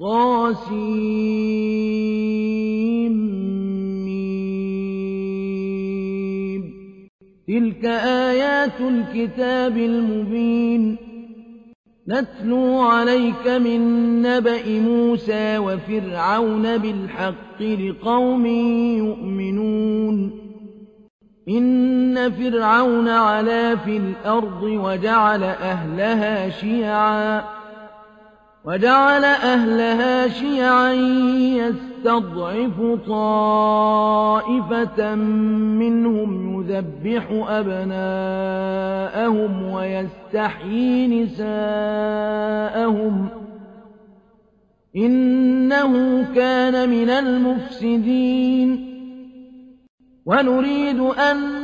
طاسيم تلك آيات الكتاب المبين. نتلو عليك من نبأ موسى وفرعون بالحق لقوم يؤمنون. إن فرعون علا في الأرض وجعل أهلها شيعا. وجعل أهلها شيعا يستضعف طائفة منهم يذبح أبناءهم ويستحيي نساءهم. إنه كان من المفسدين. ونريد أن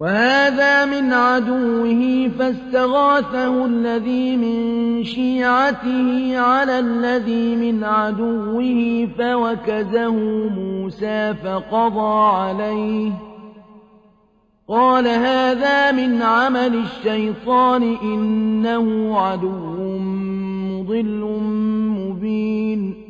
وهذا من عدوه فاستغاثه الذي من شيعته على الذي من عدوه فوكزه موسى فقضى عليه. قال هذا من عمل الشيطان إنه عدو مضل مبين.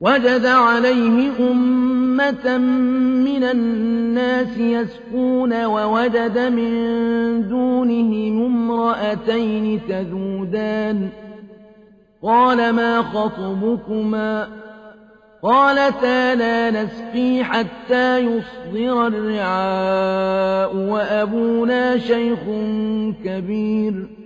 وجد عليه أمة من الناس يسقون ووجد من دونهم امرأتين تذودان. قال ما خطبكما؟ قالتا لا نسقي حتى يصدر الرعاء وأبونا شيخ كبير.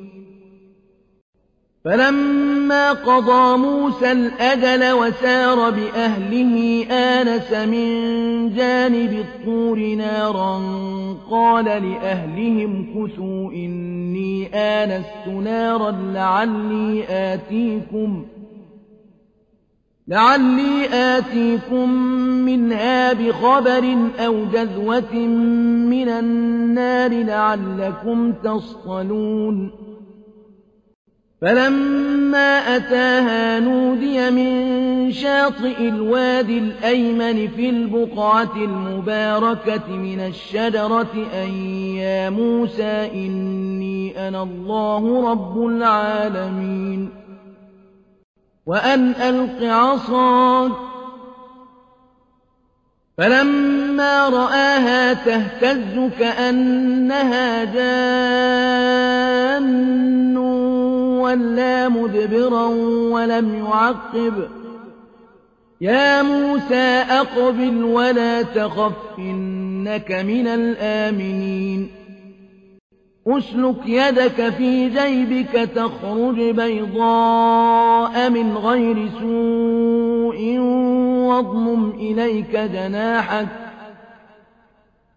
فلما قضى موسى الأجل وسار بأهله آنس من جانب الطور نارا قال لأهلهم كثوا إني آنست نارا لعلي آتيكم لعلي آتيكم منها بخبر أو جذوة من النار لعلكم تصطلون. فلما أتاها نودي من شاطئ الوادي الأيمن في البقعة المباركة من الشجرة أن يا موسى إني أنا الله رب العالمين. وأن ألق عصاك. فلما رآها تهتز كأنها جان وَلَّىٰ مُدْبِرًا وَلَمْ يُعَقِّبْ ۚ. يَا مُوسَىٰ أَقْبِلْ وَلَا تَخَفْ إِنَّكَ مِنَ الْآمِنِينَ. أسلك يدك في جيبك تخرج بيضاء من غير سوء واضمم إليك جناحك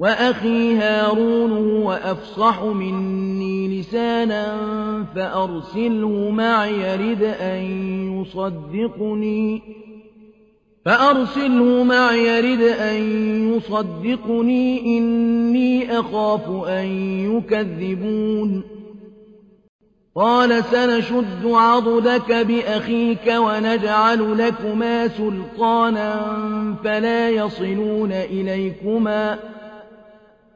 وأخي هارون هو أفصح مني لسانا فأرسله معي رد أن يصدقني فأرسله معي رد أن يصدقني إني أخاف أن يكذبون قال سنشد عضدك بأخيك ونجعل لكما سلطانا فلا يصلون إليكما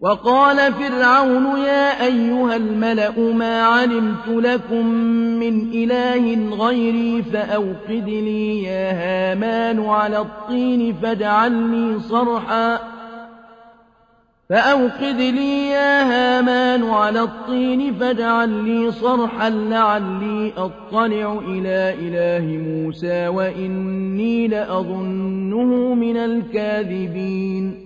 وقال فرعون يا أيها الملأ ما علمت لكم من إله غيري فأوقد لي يا هامان على الطين فاجعل صرحا. فأوقد لي يا هامان على الطين فاجعل لي صرحا لعلي أطلع إلى إله موسى وإني لأظنه من الكاذبين.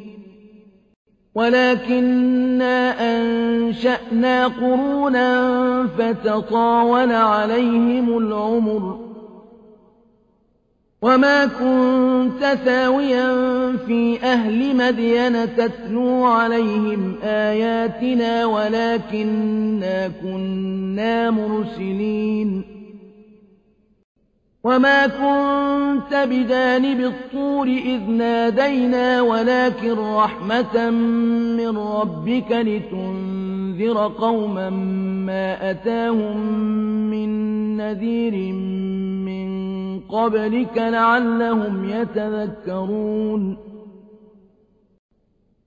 ولكنا أنشأنا قرونا فتطاول عليهم العمر. وما كنت ثاويا في أهل مدين تتلو عليهم آياتنا ولكنا كنا مرسلين. وما كنت بجانب الطور إذ نادينا ولكن رحمة من ربك لتنذر قوما ما أتاهم من نذير من قبلك لعلهم يتذكرون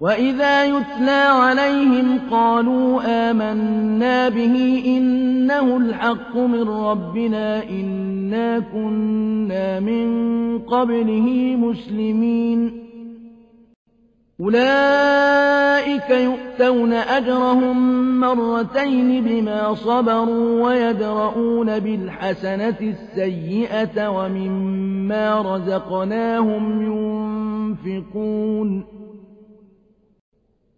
وإذا يتلى عليهم قالوا آمنا به إنه الحق من ربنا إنا كنا من قبله مسلمين أولئك يؤتون أجرهم مرتين بما صبروا ويدرؤون بالحسنة السيئة ومما رزقناهم ينفقون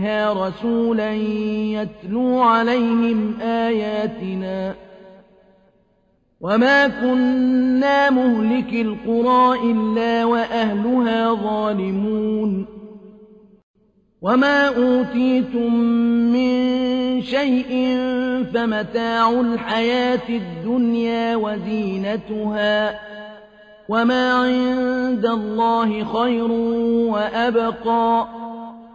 أمها رسولا يتلو عليهم آياتنا. وما كنا مهلك القرى إلا وأهلها ظالمون. وما أوتيتم من شيء فمتاع الحياة الدنيا وزينتها. وما عند الله خير وأبقى.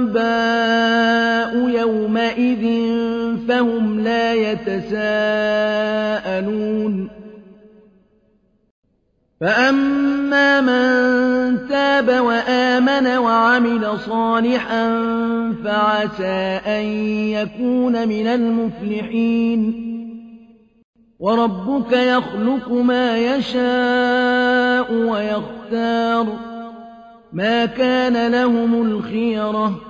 الأنباء يومئذ فهم لا يتساءلون. فأما من تاب وآمن وعمل صالحا فعسى أن يكون من المفلحين. وربك يخلق ما يشاء ويختار. ما كان لهم الخيرة.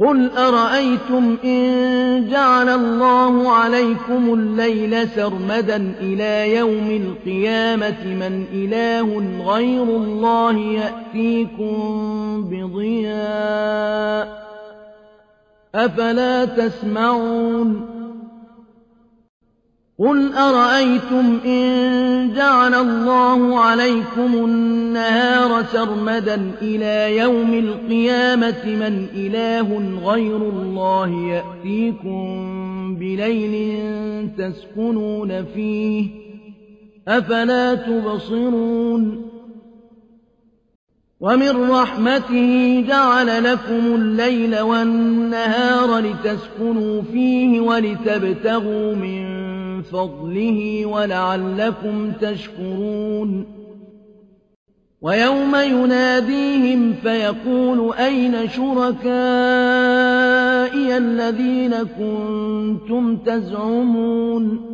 قل أرأيتم إن جعل الله عليكم الليل سرمدا إلى يوم القيامة من إله غير الله يأتيكم بضياء أفلا تسمعون قل أرأيتم إن جعل الله عليكم النهار سرمدا إلى يوم القيامة من إله غير الله يأتيكم بليل تسكنون فيه أفلا تبصرون ومن رحمته جعل لكم الليل والنهار لتسكنوا فيه ولتبتغوا من فضله ولعلكم تشكرون. ويوم يناديهم فيقول أين شركائي الذين كنتم تزعمون؟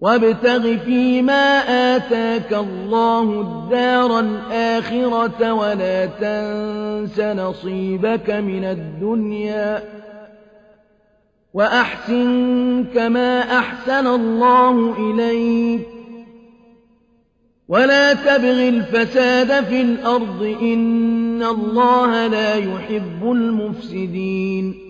وابتغ فيما آتاك الله الدار الآخرة ولا تنس نصيبك من الدنيا وأحسن كما أحسن الله إليك ولا تبغ الفساد في الأرض إن الله لا يحب المفسدين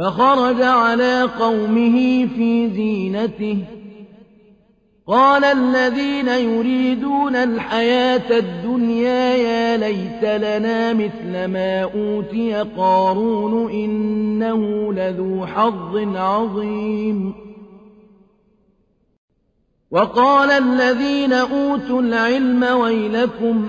فخرج على قومه في زينته. قال الذين يريدون الحياة الدنيا يا ليت لنا مثل ما أوتي قارون إنه لذو حظ عظيم. وقال الذين أوتوا العلم ويلكم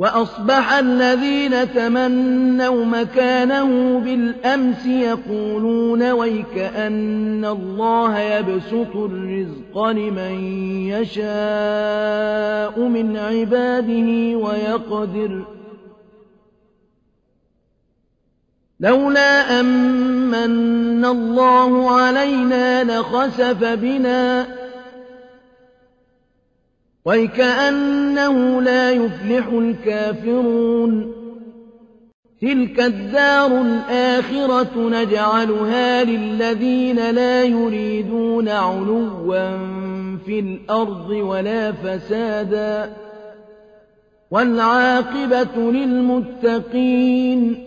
وأصبح الذين تمنوا مكانه بالأمس يقولون ويك أن الله يبسط الرزق لمن يشاء من عباده ويقدر. لولا أمن الله علينا لخسف بنا ويكأنه لا يفلح الكافرون تلك الدار الآخرة نجعلها للذين لا يريدون علوا في الأرض ولا فسادا والعاقبة للمتقين